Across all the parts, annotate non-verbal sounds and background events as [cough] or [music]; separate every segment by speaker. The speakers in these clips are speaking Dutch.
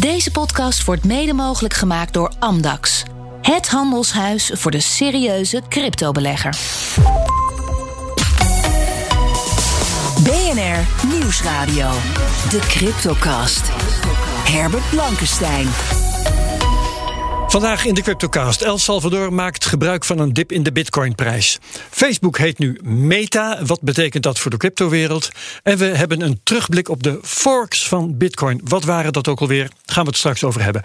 Speaker 1: Deze podcast wordt mede mogelijk gemaakt door Amdax. Het handelshuis voor de serieuze cryptobelegger. BNR Nieuwsradio. De Cryptocast. Herbert Blankenstein.
Speaker 2: Vandaag in de CryptoCast. El Salvador maakt gebruik van een dip in de Bitcoinprijs. Facebook heet nu Meta. Wat betekent dat voor de cryptowereld? En we hebben een terugblik op de forks van Bitcoin. Wat waren dat ook alweer? Gaan we het straks over hebben.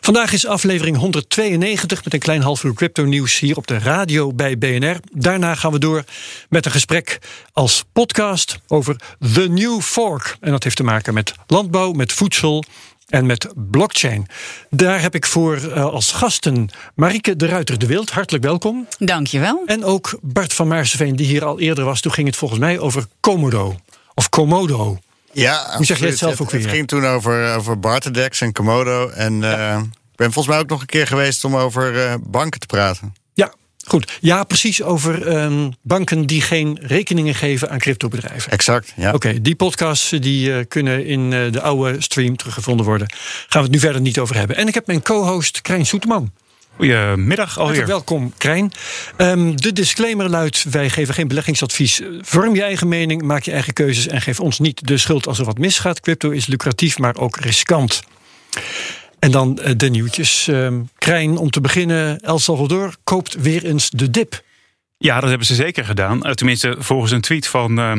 Speaker 2: Vandaag is aflevering 192 met een klein half uur crypto nieuws hier op de radio bij BNR. Daarna gaan we door met een gesprek als podcast over The New Fork. En dat heeft te maken met landbouw, met voedsel en met blockchain. Daar heb ik voor uh, als gasten Marike de Ruiter de Wild. Hartelijk welkom.
Speaker 3: Dankjewel.
Speaker 2: En ook Bart van Maarseveen, die hier al eerder was. Toen ging het volgens mij over Komodo. Of Komodo.
Speaker 4: Ja,
Speaker 2: Hoe zeg je het zelf ook weer?
Speaker 4: Het ging toen over, over Bartedex en Komodo. En ja. uh, ik ben volgens mij ook nog een keer geweest om over uh, banken te praten.
Speaker 2: Goed, ja, precies over um, banken die geen rekeningen geven aan cryptobedrijven.
Speaker 4: Exact, ja.
Speaker 2: Oké, okay, die podcasts die uh, kunnen in uh, de oude stream teruggevonden worden. Gaan we het nu verder niet over hebben. En ik heb mijn co-host Krijn Soeteman.
Speaker 5: Goedemiddag alweer.
Speaker 2: Hartelijk welkom, Krijn. Um, de disclaimer luidt: wij geven geen beleggingsadvies. Vorm je eigen mening, maak je eigen keuzes en geef ons niet de schuld als er wat misgaat. Crypto is lucratief, maar ook riskant. En dan uh, de nieuwtjes. Uh, Krijn, om te beginnen, El Salvador koopt weer eens de dip.
Speaker 5: Ja, dat hebben ze zeker gedaan. Uh, tenminste, volgens een tweet van uh,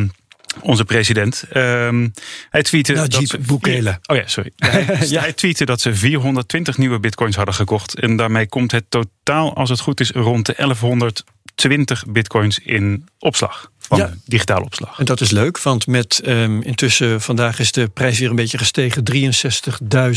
Speaker 5: onze president. Uh, hij tweette
Speaker 2: Najib
Speaker 5: dat
Speaker 2: Bukele.
Speaker 5: Oh ja, sorry. Hij, [laughs] ja. hij tweette dat ze 420 nieuwe bitcoins hadden gekocht. En daarmee komt het totaal, als het goed is, rond de 1120 bitcoins in opslag. Van ja. digitale opslag.
Speaker 2: En dat is leuk, want met um, intussen vandaag is de prijs weer een beetje gestegen.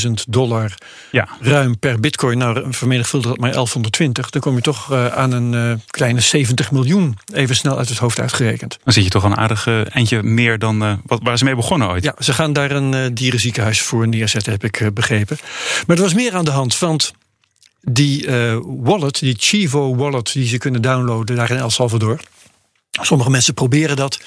Speaker 2: 63.000 dollar
Speaker 5: ja.
Speaker 2: ruim per bitcoin. Nou, vermenigvuldig dat maar 1120. Dan kom je toch uh, aan een uh, kleine 70 miljoen. Even snel uit het hoofd uitgerekend.
Speaker 5: Dan zit je toch een aardig uh, eindje meer dan wat, waar ze mee begonnen ooit.
Speaker 2: Ja, ze gaan daar een dierenziekenhuis voor neerzetten, heb ik begrepen. Maar er was meer aan de hand, want die wallet, die Chivo wallet, die ze kunnen downloaden daar in El Salvador. Sommige mensen proberen dat.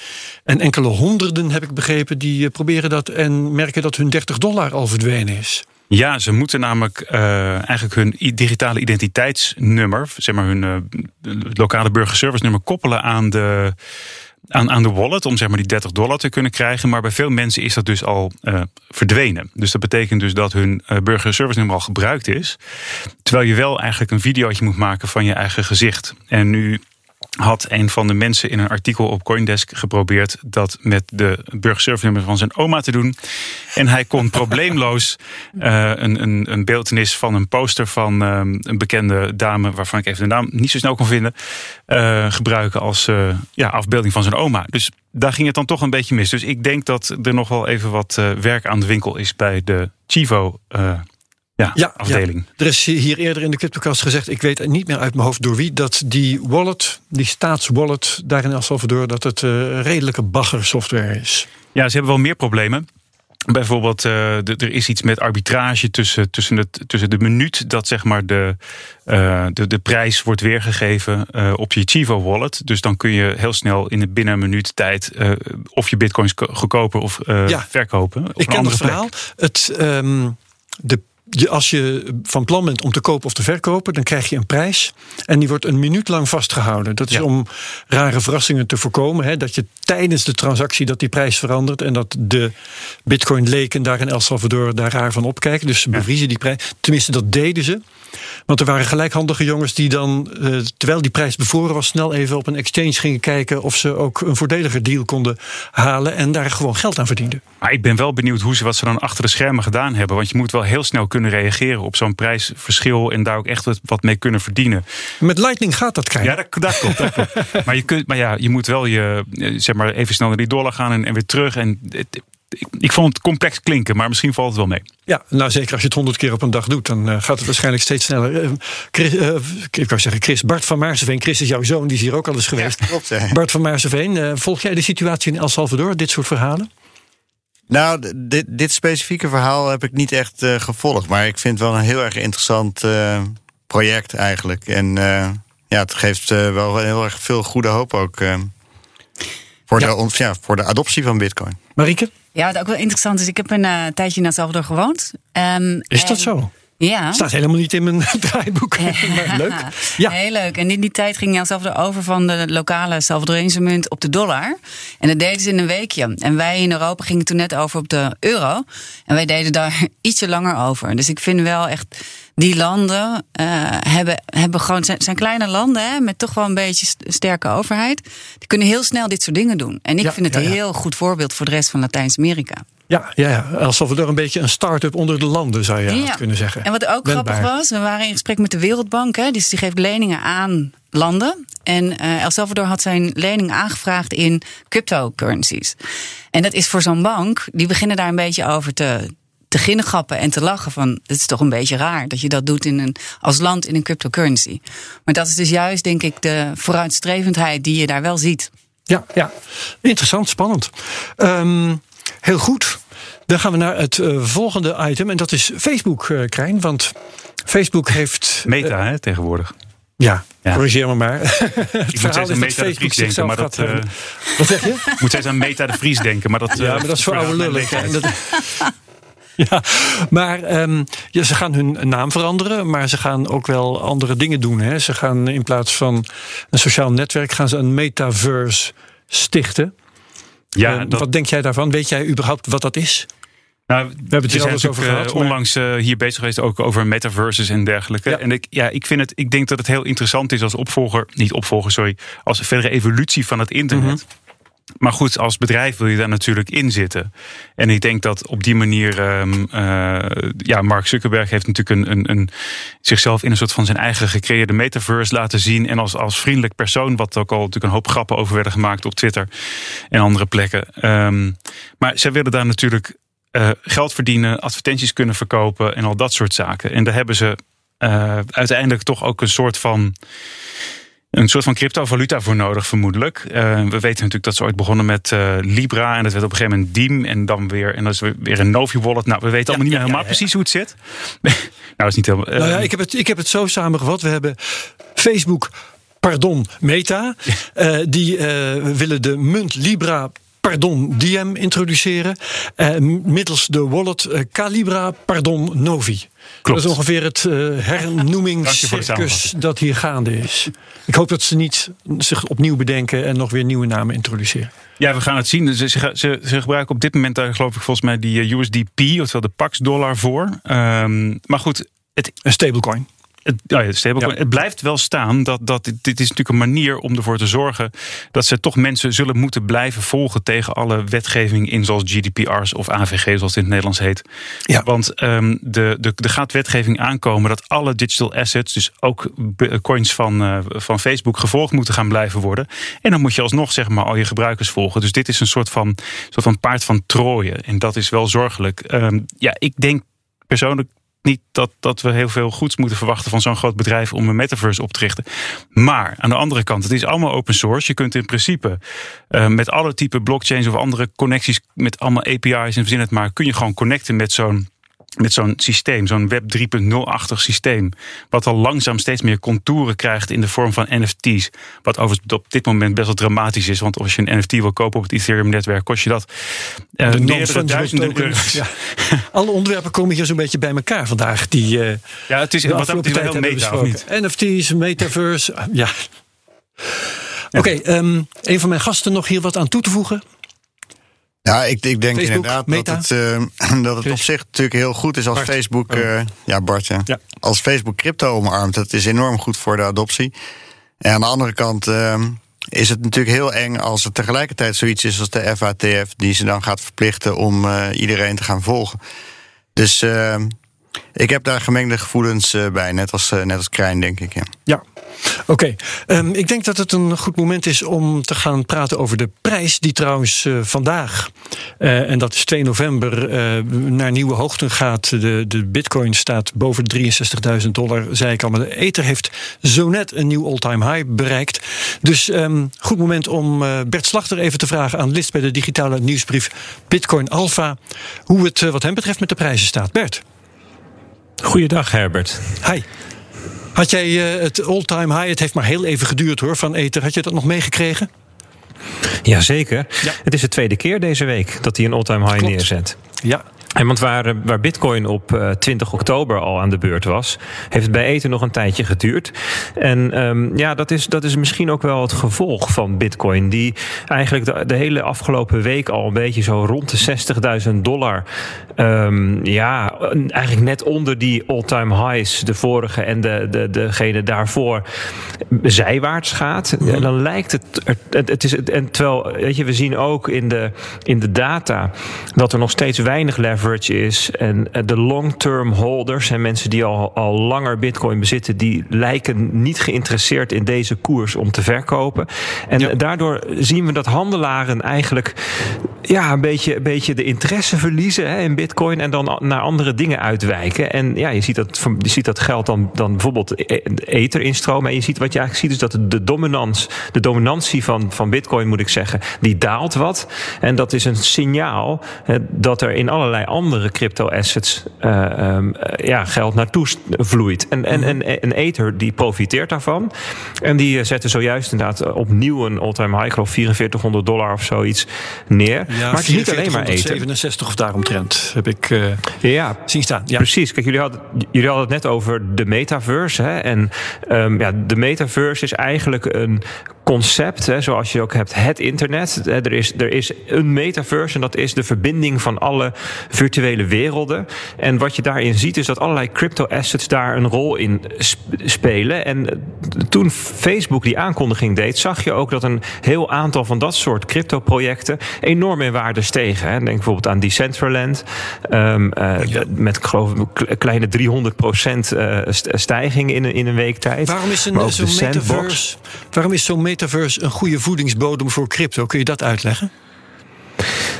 Speaker 2: En enkele honderden, heb ik begrepen, die proberen dat en merken dat hun 30 dollar al verdwenen is.
Speaker 5: Ja, ze moeten namelijk uh, eigenlijk hun digitale identiteitsnummer, zeg maar hun uh, lokale burgerservice nummer, koppelen aan de, aan, aan de wallet om zeg maar die 30 dollar te kunnen krijgen. Maar bij veel mensen is dat dus al verdwenen. Dus dat betekent dus dat hun burgerservice nummer al gebruikt is. Terwijl je wel eigenlijk een videootje moet maken van je eigen gezicht. En nu had een van de mensen in een artikel op Coindesk geprobeerd dat met de burgerservice van zijn oma te doen. En hij kon [laughs] probleemloos uh, een, een, een beeldenis van een poster van um, een bekende dame, waarvan ik even de naam niet zo snel kon vinden, uh, gebruiken als uh, ja, afbeelding van zijn oma. Dus daar ging het dan toch een beetje mis. Dus ik denk dat er nog wel even wat werk aan de winkel is bij de Chivo. Ja, ja, afdeling.
Speaker 2: Ja. Er is hier eerder in de CryptoCast gezegd, ik weet niet meer uit mijn hoofd door wie, dat die wallet, die staatswallet daar in El Salvador, dat het uh, redelijke baggersoftware is.
Speaker 5: Ja, ze hebben wel meer problemen. Bijvoorbeeld, uh, de, er is iets met arbitrage tussen, tussen, het, tussen de minuut dat zeg maar de, uh, de, de prijs wordt weergegeven uh, op je Chivo wallet. Dus dan kun je heel snel in binnen een minuut tijd of je bitcoins goedkoper of
Speaker 2: ja.
Speaker 5: verkopen.
Speaker 2: Ik ken het verhaal. Het, um, de je, als je van plan bent om te kopen of te verkopen, dan krijg je een prijs. En die wordt een minuut lang vastgehouden. Dat is ja. om rare verrassingen te voorkomen. Hè, dat je tijdens de transactie dat die prijs verandert. En dat de bitcoin leken daar in El Salvador daar raar van opkijken. Dus ze bevriezen die prijs. Tenminste, dat deden ze. Want er waren gelijkhandige jongens die dan, uh, terwijl die prijs bevroren was, snel even op een exchange gingen kijken of ze ook een voordeliger deal konden halen en daar gewoon geld aan verdienden.
Speaker 5: Maar ik ben wel benieuwd hoe ze wat ze dan achter de schermen gedaan hebben. Want je moet wel heel snel kunnen reageren op zo'n prijsverschil en daar ook echt wat mee kunnen verdienen.
Speaker 2: Met Lightning gaat dat krijgen.
Speaker 5: Ja, dat, dat klopt. Dat klopt. [laughs] maar, je kunt, maar ja, je moet wel je, zeg maar, even snel naar die dollar gaan en, en weer terug. En het, ik, ik, vond het complex klinken, maar misschien valt het wel mee.
Speaker 2: Ja, nou zeker als je het honderd keer op een dag doet, dan uh, gaat het waarschijnlijk steeds sneller. Uh, Chris, uh, ik wou zeggen Chris, Bart van Maarseveen. Chris is jouw zoon, die is hier ook al eens geweest.
Speaker 4: Ja, klopt, hè.
Speaker 2: Bart van Maarseveen, volg jij de situatie in El Salvador, dit soort verhalen?
Speaker 4: Nou, dit, dit specifieke verhaal heb ik niet echt gevolgd. Maar ik vind het wel een heel erg interessant project eigenlijk. En ja, het geeft wel heel erg veel goede hoop ook. voor, ja. de, ja, voor de adoptie van Bitcoin.
Speaker 2: Marieke?
Speaker 3: Ja, wat ook wel interessant is, ik heb een uh, tijdje in Salvador gewoond. Um,
Speaker 2: is dat zo?
Speaker 3: Ja.
Speaker 2: Staat helemaal niet in mijn [laughs] draaiboek. [laughs] maar leuk.
Speaker 3: Ja. Heel leuk. En in die tijd ging El Salvador over van de lokale Salvadoreense munt op de dollar. En dat deden ze in een weekje. En wij in Europa gingen toen net over op de euro. En wij deden daar [laughs] ietsje langer over. Dus ik vind wel echt die landen uh, hebben, hebben gewoon, zijn, zijn kleine landen hè, met toch wel een beetje sterke overheid. Die kunnen heel snel dit soort dingen doen. En ik vind het een heel goed voorbeeld voor de rest van Latijns-Amerika.
Speaker 2: Ja, ja, ja, alsof we er een beetje een start-up onder de landen zou je ja. kunnen zeggen.
Speaker 3: En wat ook grappig was, we waren in gesprek met de Wereldbank, hè, dus die geeft leningen aan landen. En uh, El Salvador had zijn lening aangevraagd in cryptocurrencies. En dat is voor zo'n bank, die beginnen daar een beetje over te, te ginnegappen en te lachen van het is toch een beetje raar dat je dat doet in een, als land in een cryptocurrency. Maar dat is dus juist denk ik de vooruitstrevendheid die je daar wel ziet.
Speaker 2: Ja, ja. interessant, spannend. Um, heel goed. Dan gaan we naar het uh, volgende item en dat is Facebook, uh, Krijn. Want Facebook heeft.
Speaker 5: Meta, uh, hè, tegenwoordig.
Speaker 2: Ja, ja, corrigeer me maar. [laughs]
Speaker 5: het ik moet steeds aan Meta de Vries denken, maar dat... Uh,
Speaker 2: Wat zeg je? [laughs]
Speaker 5: Ik moet steeds aan Meta de Vries denken, maar dat...
Speaker 2: ja, maar dat is voor oude lullen. [laughs] Ja, maar um, ja, ze gaan hun naam veranderen, maar ze gaan ook wel andere dingen doen. Hè. Ze gaan in plaats van een sociaal netwerk, gaan ze een metaverse stichten. Ja, dat... Wat denk jij daarvan? Weet jij überhaupt wat dat is?
Speaker 5: Nou, we hebben het hier al eens over gehad. Uh, onlangs uh, hier bezig geweest ook over metaverses en dergelijke. Ja. En ik, ja, ik, vind het, ik denk dat het heel interessant is als opvolger, niet opvolger, sorry, als verdere evolutie van het internet. Mm -hmm. Maar goed, als bedrijf wil je daar natuurlijk in zitten. En ik denk dat op die manier. Um, uh, ja, Mark Zuckerberg heeft natuurlijk een, een, een, zichzelf in een soort van zijn eigen gecreëerde metaverse laten zien. En als, als vriendelijk persoon, wat ook al natuurlijk een hoop grappen over werden gemaakt op Twitter en andere plekken. Um, maar zij willen daar natuurlijk uh, geld verdienen, advertenties kunnen verkopen en al dat soort zaken. En daar hebben ze uh, uiteindelijk toch ook een soort van een soort van cryptovaluta voor nodig, vermoedelijk. Uh, we weten natuurlijk dat ze ooit begonnen met uh, Libra. En dat werd op een gegeven moment Diem. En dan weer, en dat is weer een Novi wallet. Nou, we weten allemaal ja, niet helemaal ja, precies hoe het zit. [laughs] nou, dat is niet helemaal.
Speaker 2: Uh, nou ja, ik heb, het, ik heb het zo samengevat. We hebben Facebook. Pardon, Meta. die willen de munt Libra Pardon Diem introduceren. Uh, middels de wallet uh, Calibra Pardon Novi. Klopt. Dat is ongeveer het uh, hernoemingscircus dat hier gaande is. Ik hoop dat ze niet zich opnieuw bedenken en nog weer nieuwe namen introduceren.
Speaker 5: Ja, we gaan het zien. Ze, ze, ze, ze gebruiken op dit moment, daar geloof ik volgens mij, die USDP, oftewel de Pax dollar voor. Um, maar goed,
Speaker 2: het, een stablecoin.
Speaker 5: Het, ja, ja. het blijft wel staan dat, dat dit, dit is natuurlijk een manier om ervoor te zorgen dat ze toch mensen zullen moeten blijven volgen tegen alle wetgeving in zoals GDPR's of AVG zoals het in het Nederlands heet. Ja. Want um, de, de, er gaat wetgeving aankomen dat alle digital assets, dus ook coins van, uh, van Facebook, gevolgd moeten gaan blijven worden. En dan moet je alsnog zeg maar al je gebruikers volgen. Dus dit is een soort van, soort van paard van Troje. En dat is wel zorgelijk. Um, ja, ik denk persoonlijk niet dat, dat we heel veel goeds moeten verwachten van zo'n groot bedrijf om een metaverse op te richten. Maar aan de andere kant, het is allemaal open source. Je kunt in principe uh, met alle type blockchains of andere connecties met allemaal API's en verzin het maar, kun je gewoon connecten met zo'n met zo'n systeem, zo'n Web 3.0-achtig systeem, wat al langzaam steeds meer contouren krijgt in de vorm van NFT's. Wat overigens op dit moment best wel dramatisch is, want als je een NFT wil kopen op het Ethereum-netwerk, kost je dat uh, meerdere duizenden euro's. Ja. [laughs]
Speaker 2: Alle onderwerpen komen hier zo'n beetje bij elkaar vandaag. Die, uh,
Speaker 5: ja, het is wat dat is wel meta, niet?
Speaker 2: NFT's, metaverse, ja. Oké, okay, um, een van mijn gasten nog hier wat aan toe te voegen.
Speaker 4: Ja, ik, ik denk Facebook, inderdaad Meta. dat het, uh, [clears throat] dat het op zich natuurlijk heel goed is als Bart. Facebook. Uh, ja, Bart, ja. ja. Als Facebook crypto omarmt, dat is enorm goed voor de adoptie. En aan de andere kant uh, is het natuurlijk heel eng als het tegelijkertijd zoiets is als de FATF, die ze dan gaat verplichten om iedereen te gaan volgen. Dus ik heb daar gemengde gevoelens bij, net als, net als Krijn, denk ik. Ja.
Speaker 2: ja. Oké, okay. um, ik denk dat het een goed moment is om te gaan praten over de prijs, die trouwens uh, vandaag, uh, en dat is 2 november, uh, naar nieuwe hoogten gaat. De, de bitcoin staat boven de 63.000 dollar, zei ik al. Maar de Ether heeft zo net een nieuw all-time high bereikt. Dus um, goed moment om Bert Slachter even te vragen aan list bij de digitale nieuwsbrief Bitcoin Alpha, hoe het wat hem betreft met de prijzen staat. Bert.
Speaker 6: Goeiedag Herbert.
Speaker 2: Hi. Had jij uh, het all-time high, het heeft maar heel even geduurd hoor, van Ether. Had je dat nog meegekregen?
Speaker 6: Jazeker. Ja. Het is de tweede keer deze week dat hij een all-time high neerzet.
Speaker 2: Ja,
Speaker 6: en want waar, eh, waar Bitcoin op 20 eh, oktober al aan de beurt was, heeft het bij eten nog een tijdje geduurd. En um, ja, dat is, dat is misschien ook wel het gevolg van Bitcoin, die eigenlijk de, de hele afgelopen week al een beetje zo rond de 60.000 dollar, um, ja, eigenlijk net onder die all-time highs, de vorige en de, de, degene daarvoor, zijwaarts gaat. En dan lijkt het, het, het is, en terwijl, weet je, we zien ook in de, in de data dat er nog steeds weinig leverage is. En eh, de long-term holders en mensen die al, al langer bitcoin bezitten, die lijken niet geïnteresseerd in deze koers om te verkopen. En daardoor zien we dat handelaren eigenlijk ja, een, beetje, een beetje de interesse verliezen hè, in bitcoin en dan naar andere dingen uitwijken. En ja, je ziet dat, je ziet dat geld dan, dan bijvoorbeeld e-, ether instromen. En je ziet wat je eigenlijk ziet is dat de, dominans, de dominantie van, van bitcoin, moet ik zeggen, die daalt wat. En dat is een signaal hè, dat er in allerlei andere crypto-assets uh, um, ja, geld naartoe vloeit. En, en, en, en Ether die profiteert daarvan. En die eh, zetten zojuist inderdaad opnieuw een all-time high, geloof 4400 dollar of zoiets neer.
Speaker 2: Ja, maar het is niet alleen maar Ether. 67 of daaromtrent heb ik uh, ja, zien staan. Ja.
Speaker 6: Precies. Kijk, jullie hadden, jullie hadden het net over de metaverse. Hè? En um, ja, de metaverse is eigenlijk een concept, hè, zoals je ook hebt het internet. Er is, er is een metaverse en dat is de verbinding van alle virtuele werelden. En wat je daarin ziet is dat allerlei crypto-assets daar een rol in spelen. En eh, toen Facebook die aankondiging deed, zag je ook dat een heel aantal van dat soort crypto-projecten enorm in waarde stegen. Hè. Denk bijvoorbeeld aan Decentraland, um, uh, met ik geloof een kleine 300% uh, stijging in, in een week tijd.
Speaker 2: Waarom is een, zo'n metaverse, waarom is zo'n metaverse een goede voedingsbodem voor crypto? Kun je dat uitleggen?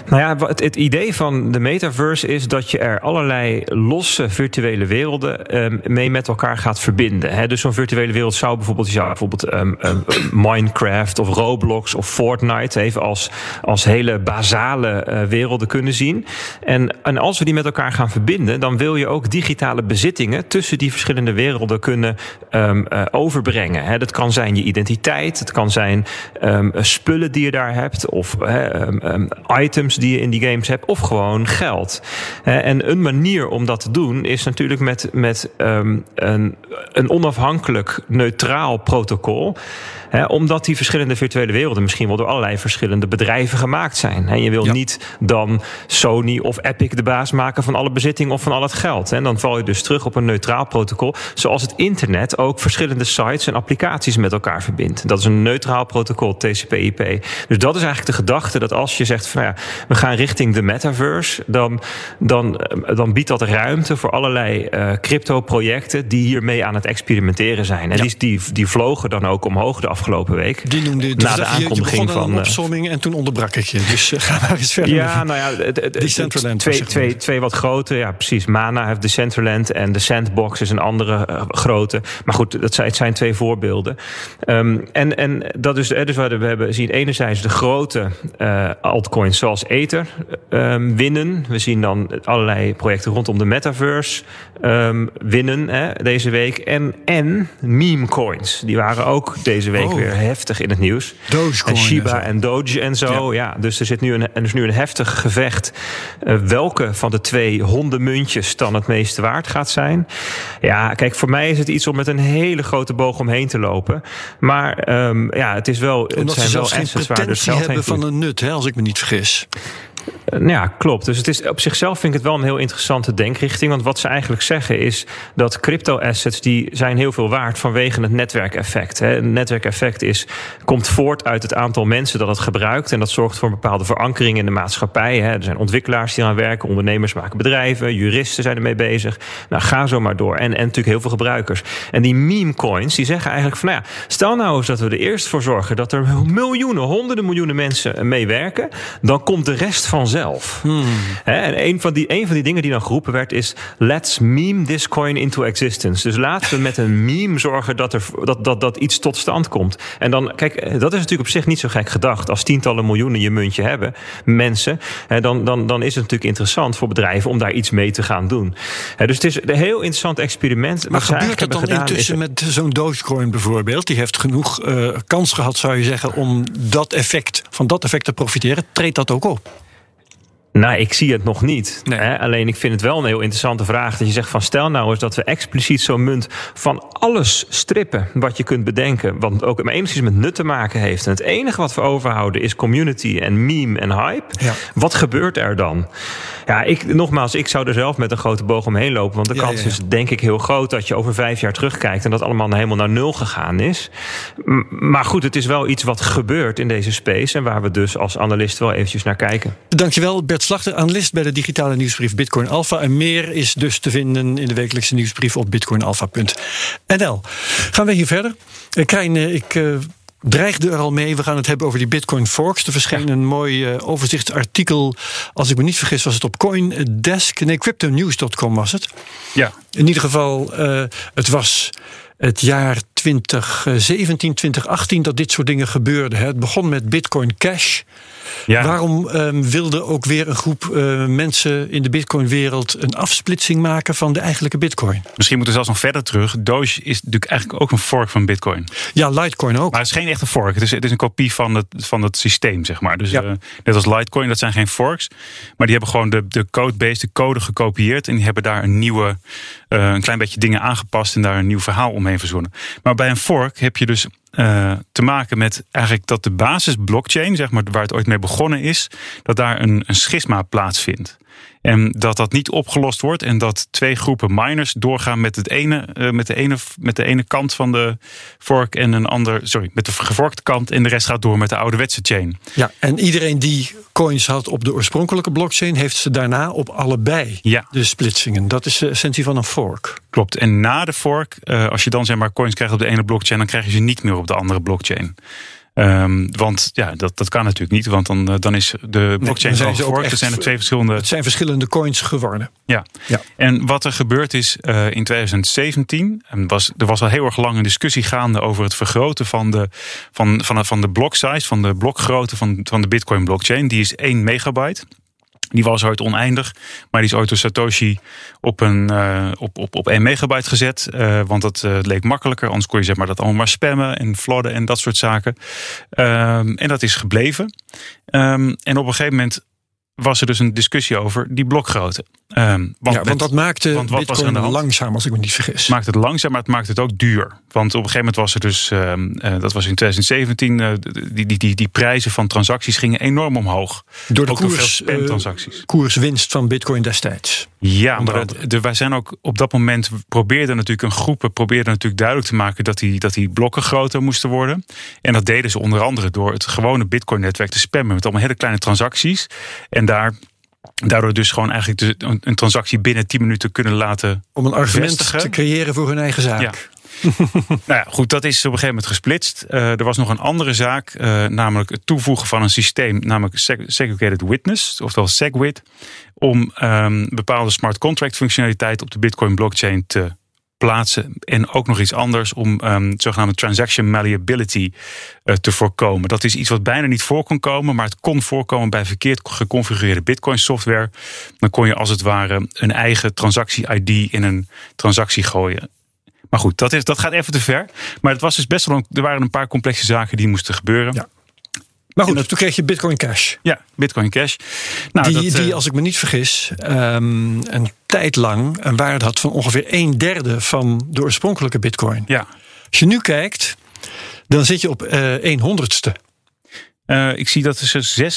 Speaker 6: Nou ja, het, het, idee van de metaverse is dat je er allerlei losse virtuele werelden um, mee met elkaar gaat verbinden. Dus zo'n virtuele wereld zou bijvoorbeeld, bijvoorbeeld um, um, Minecraft of Roblox of Fortnite even als, als hele basale uh, werelden kunnen zien. En, en als we die met elkaar gaan verbinden, dan wil je ook digitale bezittingen tussen die verschillende werelden kunnen uh, overbrengen. Dat kan zijn je identiteit, het kan zijn spullen die je daar hebt of items die je in die games hebt, of gewoon geld. En een manier om dat te doen is natuurlijk met, met um, een, een onafhankelijk neutraal protocol omdat die verschillende virtuele werelden misschien wel door allerlei verschillende bedrijven gemaakt zijn. En je wil niet dan Sony of Epic de baas maken van alle bezitting of van al het geld. En dan val je dus terug op een neutraal protocol. Zoals het internet ook verschillende sites en applicaties met elkaar verbindt. Dat is een neutraal protocol, TCP/IP. Dus dat is eigenlijk de gedachte dat als je zegt van nou ja, we gaan richting de metaverse, dan, dan, eh, dan biedt dat ruimte voor allerlei uh, crypto-projecten die hiermee aan het experimenteren zijn. En die, die, die vlogen dan ook omhoog de afgelopen afgelopen week.
Speaker 2: Die noemde na de aankondiging van. Een eh, opsomming en toen onderbrak ik je. Dus uh, ga maar eens verder.
Speaker 6: Ja, nou ja, Decentraland. Twee, twee, twee wat grote. Ja, precies. Mana heeft Decentraland en de Sandbox is een andere uh, grote. Maar goed, dat zijn, het zijn twee voorbeelden. Um, en, en dat is dus wat we hebben zien. Enerzijds de grote uh, altcoins zoals Ether um, winnen. We zien dan allerlei projecten rondom de metaverse um, winnen hè, deze week. En, en meme coins. Die waren ook deze week oh. weer heftig in het nieuws.
Speaker 2: Dogecoin.
Speaker 6: En Shiba en, Doge en zo. Ja. dus er, zit nu een, er is nu een heftig gevecht. Uh, welke van de twee hondenmuntjes dan het meeste waard gaat zijn. Ja, kijk, voor mij is het iets om met een hele grote boog omheen te lopen. Maar um, ja, het is wel.
Speaker 2: Omdat
Speaker 6: het zijn
Speaker 2: wel assets waar dus geld hebben van een nut, hè, als ik me niet vergis.
Speaker 6: Uh, ja, klopt. Dus het is, op zichzelf vind ik het wel een heel interessante denkrichting. Want wat ze eigenlijk zeggen is dat crypto-assets... die zijn heel veel waard vanwege het netwerkeffect. Het netwerkeffect is, komt voort uit het aantal mensen dat het gebruikt. En dat zorgt voor een bepaalde verankering in de maatschappij. Er zijn ontwikkelaars die aan werken, ondernemers maken bedrijven... juristen zijn ermee bezig. Nou, ga zo maar door. En, en natuurlijk heel veel gebruikers. En die meme coins, die zeggen eigenlijk van... Nou ja, stel nou eens dat we er eerst voor zorgen... dat er miljoenen, honderden miljoenen mensen mee werken... dan komt de rest van vanzelf. Hmm. en een van, die, een van die dingen die dan geroepen werd is... let's meme this coin into existence. Dus laten we met een meme zorgen dat, er, dat, dat, dat iets tot stand komt. En dan, kijk, dat is natuurlijk op zich niet zo gek gedacht. Als tientallen miljoenen je muntje hebben, mensen... dan, dan, dan is het natuurlijk interessant voor bedrijven om daar iets mee te gaan doen. dus het is een heel interessant experiment.
Speaker 2: Maar gebeurt het dan intussen met zo'n Dogecoin bijvoorbeeld? Die heeft genoeg uh, kans gehad, zou je zeggen, om dat effect, van dat effect te profiteren. Treedt dat ook op?
Speaker 6: Nou, ik zie het nog niet. Hè? Alleen ik vind het wel een heel interessante vraag. Dat je zegt van stel nou eens dat we expliciet zo'n munt van alles strippen wat je kunt bedenken. Wat ook enigszins met nut te maken heeft. En het enige wat we overhouden is community en meme en hype. Ja. Wat gebeurt er dan? Ja, ik, nogmaals, ik zou er zelf met een grote boog omheen lopen. Want de kans is denk ik heel groot dat je over vijf jaar terugkijkt... en dat allemaal helemaal naar nul gegaan is. Maar goed, het is wel iets wat gebeurt in deze space... en waar we dus als analist wel eventjes naar kijken.
Speaker 2: Dankjewel, Bert Slachter, analist bij de digitale nieuwsbrief Bitcoin Alpha. En meer is dus te vinden in de wekelijkse nieuwsbrief op bitcoinalpha.nl. Gaan we hier verder? Eh, Krijn, eh, ik eh, dreigde er al mee. We gaan het hebben over die Bitcoin Forks. Er verscheen een mooi uh, overzichtsartikel. Als ik me niet vergis, was het op CoinDesk. Nee, CryptoNews.com was het.
Speaker 5: Ja.
Speaker 2: In ieder geval, het was het jaar 2017, 2018 dat dit soort dingen gebeurden. Het begon met Bitcoin Cash. Ja. Waarom um, wilde ook weer een groep uh, mensen in de Bitcoin-wereld een afsplitsing maken van de eigenlijke Bitcoin?
Speaker 5: Misschien moeten we zelfs nog verder terug. Doge is natuurlijk eigenlijk ook een fork van Bitcoin.
Speaker 2: Ja, Litecoin ook.
Speaker 5: Maar het is geen echte fork. Het is, het is een kopie van het, van het systeem, zeg maar. Dus ja. uh, net als Litecoin, dat zijn geen forks. Maar die hebben gewoon de, de codebase, de code gekopieerd. En die hebben daar een nieuwe, uh, een klein beetje dingen aangepast. En daar een nieuw verhaal omheen verzonnen. Maar bij een fork heb je dus uh, te maken met eigenlijk dat de basis blockchain, zeg maar, waar het ooit mee begonnen is, dat daar een, een schisma plaatsvindt. En dat dat niet opgelost wordt en dat twee groepen miners doorgaan met, het ene, uh, met, de ene, met de ene kant van de fork en een ander, sorry, met de gevorkte kant en de rest gaat door met de ouderwetse chain.
Speaker 2: Ja, en iedereen die coins had op de oorspronkelijke blockchain, heeft ze daarna op allebei ja. de splitsingen. Dat is de essentie van een fork.
Speaker 5: Klopt. En na de fork, uh, als je dan zeg maar coins krijgt op de ene blockchain, dan krijg je ze niet meer op de andere blockchain. Um, want ja, dat, dat kan natuurlijk niet, want dan, eh, dan is de blockchain nee, zo Er zijn er twee verschillende.
Speaker 2: Het zijn verschillende coins geworden.
Speaker 5: Ja. ja. En wat er gebeurd is uh, in 2017, en was, er was al heel erg lang een discussie gaande over het vergroten van de, van, van, van de block size, van de blokgrootte van, van de Bitcoin blockchain. Die is 1 megabyte. Die was ooit oneindig, maar die is ooit door Satoshi op, een, uh, op, op, op 1 megabyte gezet. Uh, want dat uh, leek makkelijker. Anders kon je zeg maar, dat allemaal maar spammen en flooden en dat soort zaken. Um, en dat is gebleven. Um, en op een gegeven moment was er dus een discussie over die blokgrootte.
Speaker 2: Um, want, ja, want dat maakte want wat Bitcoin was langzaam, als ik me niet vergis.
Speaker 5: Maakt het langzaam, maar het maakt het ook duur. Want op een gegeven moment was er dus, um, uh, dat was in 2017, uh, die, die, die, die prijzen van transacties gingen enorm omhoog.
Speaker 2: Door de ook koers, uh, koerswinst van Bitcoin destijds.
Speaker 5: Ja, maar de, wij zijn ook op dat moment probeerden natuurlijk een groepen probeerden natuurlijk duidelijk te maken dat die, dat die blokken groter moesten worden. En dat deden ze onder andere door het gewone Bitcoin-netwerk te spammen met allemaal hele kleine transacties. En daar Daardoor dus gewoon eigenlijk de, een transactie binnen 10 minuten kunnen laten.
Speaker 2: Om een argument te creëren voor hun eigen zaak.
Speaker 5: Ja. [laughs] nou ja, goed, dat is op een gegeven moment gesplitst. Uh, er was nog een andere zaak, uh, namelijk het toevoegen van een systeem, namelijk Segregated Witness, oftewel SegWit, om um, bepaalde smart contract functionaliteit op de Bitcoin blockchain te plaatsen. En ook nog iets anders om um, zogenaamde transaction malleability uh, te voorkomen. Dat is iets wat bijna niet voor kon komen, maar het kon voorkomen bij verkeerd geconfigureerde Bitcoin software. Dan kon je als het ware een eigen transactie-ID in een transactie gooien. Maar goed, dat, is, dat gaat even te ver. Maar het was dus best wel. Er waren een paar complexe zaken die moesten gebeuren. Ja.
Speaker 2: Maar goed, toen kreeg je Bitcoin Cash.
Speaker 5: Ja, Bitcoin Cash.
Speaker 2: Nou, die, dat, die, eh, als ik me niet vergis, um, een tijd lang een waarde had van ongeveer een derde van de oorspronkelijke Bitcoin.
Speaker 5: Ja.
Speaker 2: Als je nu kijkt, dan zit je op uh, een honderdste.
Speaker 5: Uh, ik zie dat ze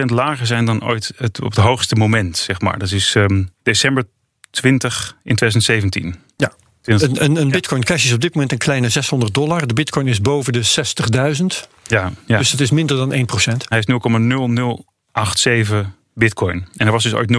Speaker 5: 96,7% lager zijn dan ooit het, op het hoogste moment, zeg maar. Dat is um, december 20 in 2017.
Speaker 2: Ja. Een, een, een, Bitcoin Cash is op dit moment een kleine 600 dollar. De Bitcoin is boven de 60.000.
Speaker 5: Ja, ja.
Speaker 2: Dus het is minder dan 1%.
Speaker 5: Hij is 0,0087 Bitcoin. En er was dus ooit 0,28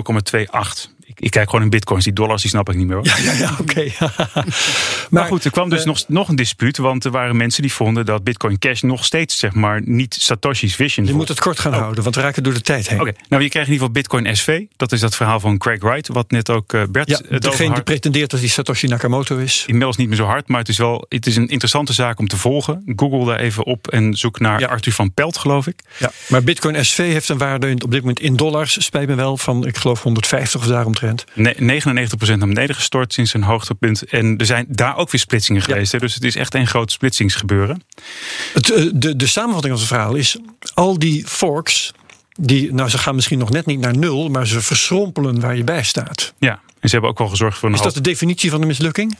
Speaker 5: ik, ik, kijk gewoon in bitcoins. Die dollars, die snap ik niet meer. Hoor.
Speaker 2: Ja, ja, ja oké. [laughs]
Speaker 5: maar, goed, er kwam dus nog, nog een dispuut. Want er waren mensen die vonden dat bitcoin cash nog steeds, zeg maar, niet Satoshi's vision
Speaker 2: Je moet het kort gaan oh. houden, want we raken door de tijd heen.
Speaker 5: Oké, nou je krijgt in ieder geval bitcoin SV. Dat is dat verhaal van Craig Wright, wat net ook uh, Bert...
Speaker 2: Ja, degene die pretendeert dat hij Satoshi Nakamoto is.
Speaker 5: Inmiddels niet meer zo hard, maar het is wel het is een interessante zaak om te volgen. Google daar even op en zoek naar Arthur van Pelt, geloof ik.
Speaker 2: Ja, maar bitcoin SV heeft een waarde op dit moment in dollars, spijt me wel, van ik geloof 150 of daaromtrent.
Speaker 5: Nee, 99% naar beneden gestort sinds een hoogtepunt. En er zijn daar ook weer splitsingen geweest. Dus het is echt een groot splitsingsgebeuren.
Speaker 2: Het, eh, de, de samenvatting van het verhaal is: al die forks. Die, nou, ze gaan misschien nog net niet naar nul, maar ze verschrompelen waar je bij staat.
Speaker 5: Ja, en ze hebben ook wel gezorgd voor een.
Speaker 2: Is dat de definitie van de mislukking?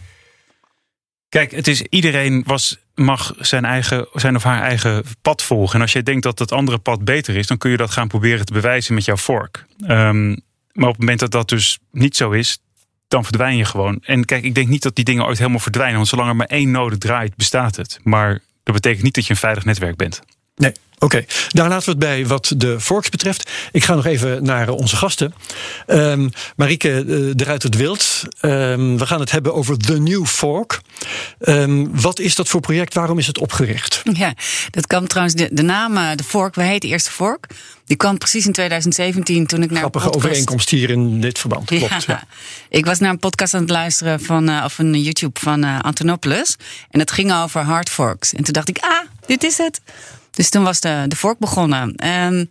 Speaker 5: Kijk, het is iedereen was, mag zijn, eigen, zijn of haar eigen pad volgen. En als jij denkt dat het andere pad beter is, dan kun je dat gaan proberen te bewijzen met jouw fork. Um, maar op het moment dat dat dus niet zo is, dan verdwijn je gewoon. En kijk, ik denk niet dat die dingen ooit helemaal verdwijnen. Want zolang er maar één node draait, bestaat het. Maar dat betekent niet dat je een veilig netwerk bent.
Speaker 2: Nee, Oké, daar laten we het bij wat de forks betreft. Ik ga nog even naar onze gasten. Um, Marieke uh, de Ruiter Wild. Um, we gaan het hebben over The New Fork. Um, wat is dat voor project? Waarom is het opgericht?
Speaker 3: Ja, dat kwam trouwens, de, de naam, eh, de Fork, we heet Eerste Fork. Die kwam precies in 2017 toen ik naar
Speaker 2: Grappige podcast... overeenkomst hier in dit verband. Klopt, ja. [laughs]
Speaker 3: Ik was naar een podcast aan het luisteren van, uh, of een YouTube van uh, Antonopoulos. En het ging over hard forks. En toen dacht ik, ah, dit is het. Dus toen was de, de vork begonnen. Ehm,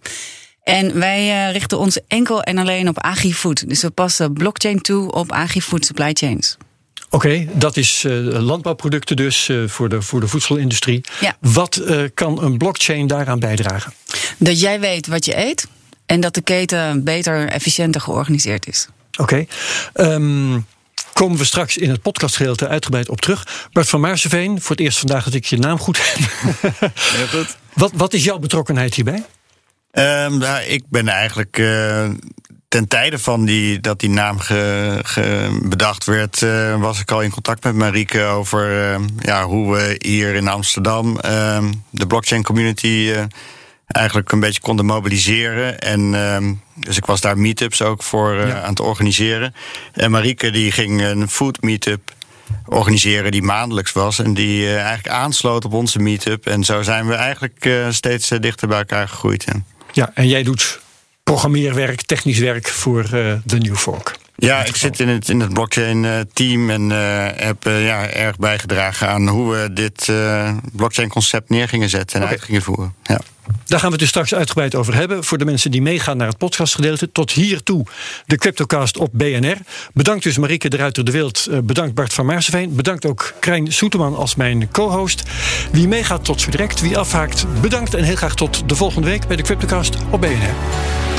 Speaker 3: en wij uh, richten ons enkel en alleen op agri-food. Dus we passen blockchain toe op agri-food supply chains.
Speaker 2: Oké, dat is uh, landbouwproducten dus uh, voor, de, voor de voedselindustrie. Ja. Wat kan een blockchain daaraan bijdragen?
Speaker 3: Dat jij weet wat je eet en dat de keten beter, efficiënter georganiseerd is.
Speaker 2: Oké. Okay. Um, ehm, komen we straks in het podcastgedeelte uitgebreid op terug. Bart van Maarseveen, voor het eerst vandaag dat ik je naam goed heb. Ja, goed. Wat, wat is jouw betrokkenheid hierbij?
Speaker 4: Um, nou, ik ben eigenlijk uh, ten tijde van die, dat die naam ge, ge bedacht werd, uh, was ik al in contact met Marieke over uh, ja, hoe we hier in Amsterdam ehm, de blockchain community eigenlijk een beetje konden mobiliseren. En ehm, dus ik was daar meetups ook voor aan het organiseren. En Marieke die ging een food meetup organiseren die maandelijks was. En die uh, eigenlijk aansloot op onze meetup. En zo zijn we eigenlijk uh, steeds uh, dichter bij elkaar gegroeid.
Speaker 2: Ja, en jij doet programmeerwerk, technisch werk voor de New Fork.
Speaker 4: Ja, ik zit in het, in het blockchain team en heb ja, erg bijgedragen aan hoe we dit blockchain concept neer gingen zetten en uit gingen voeren. Ja.
Speaker 2: Daar gaan we het dus straks uitgebreid over hebben. Voor de mensen die meegaan naar het podcastgedeelte. Tot hiertoe de Cryptocast op BNR. Bedankt dus Marieke de Ruiter de Wild. Eh, bedankt Bart van Maarseveen. Bedankt ook Krijn Soeterman als mijn co-host. Wie meegaat tot zo direct. Wie afhaakt bedankt. En heel graag tot de volgende week bij de Cryptocast op BNR.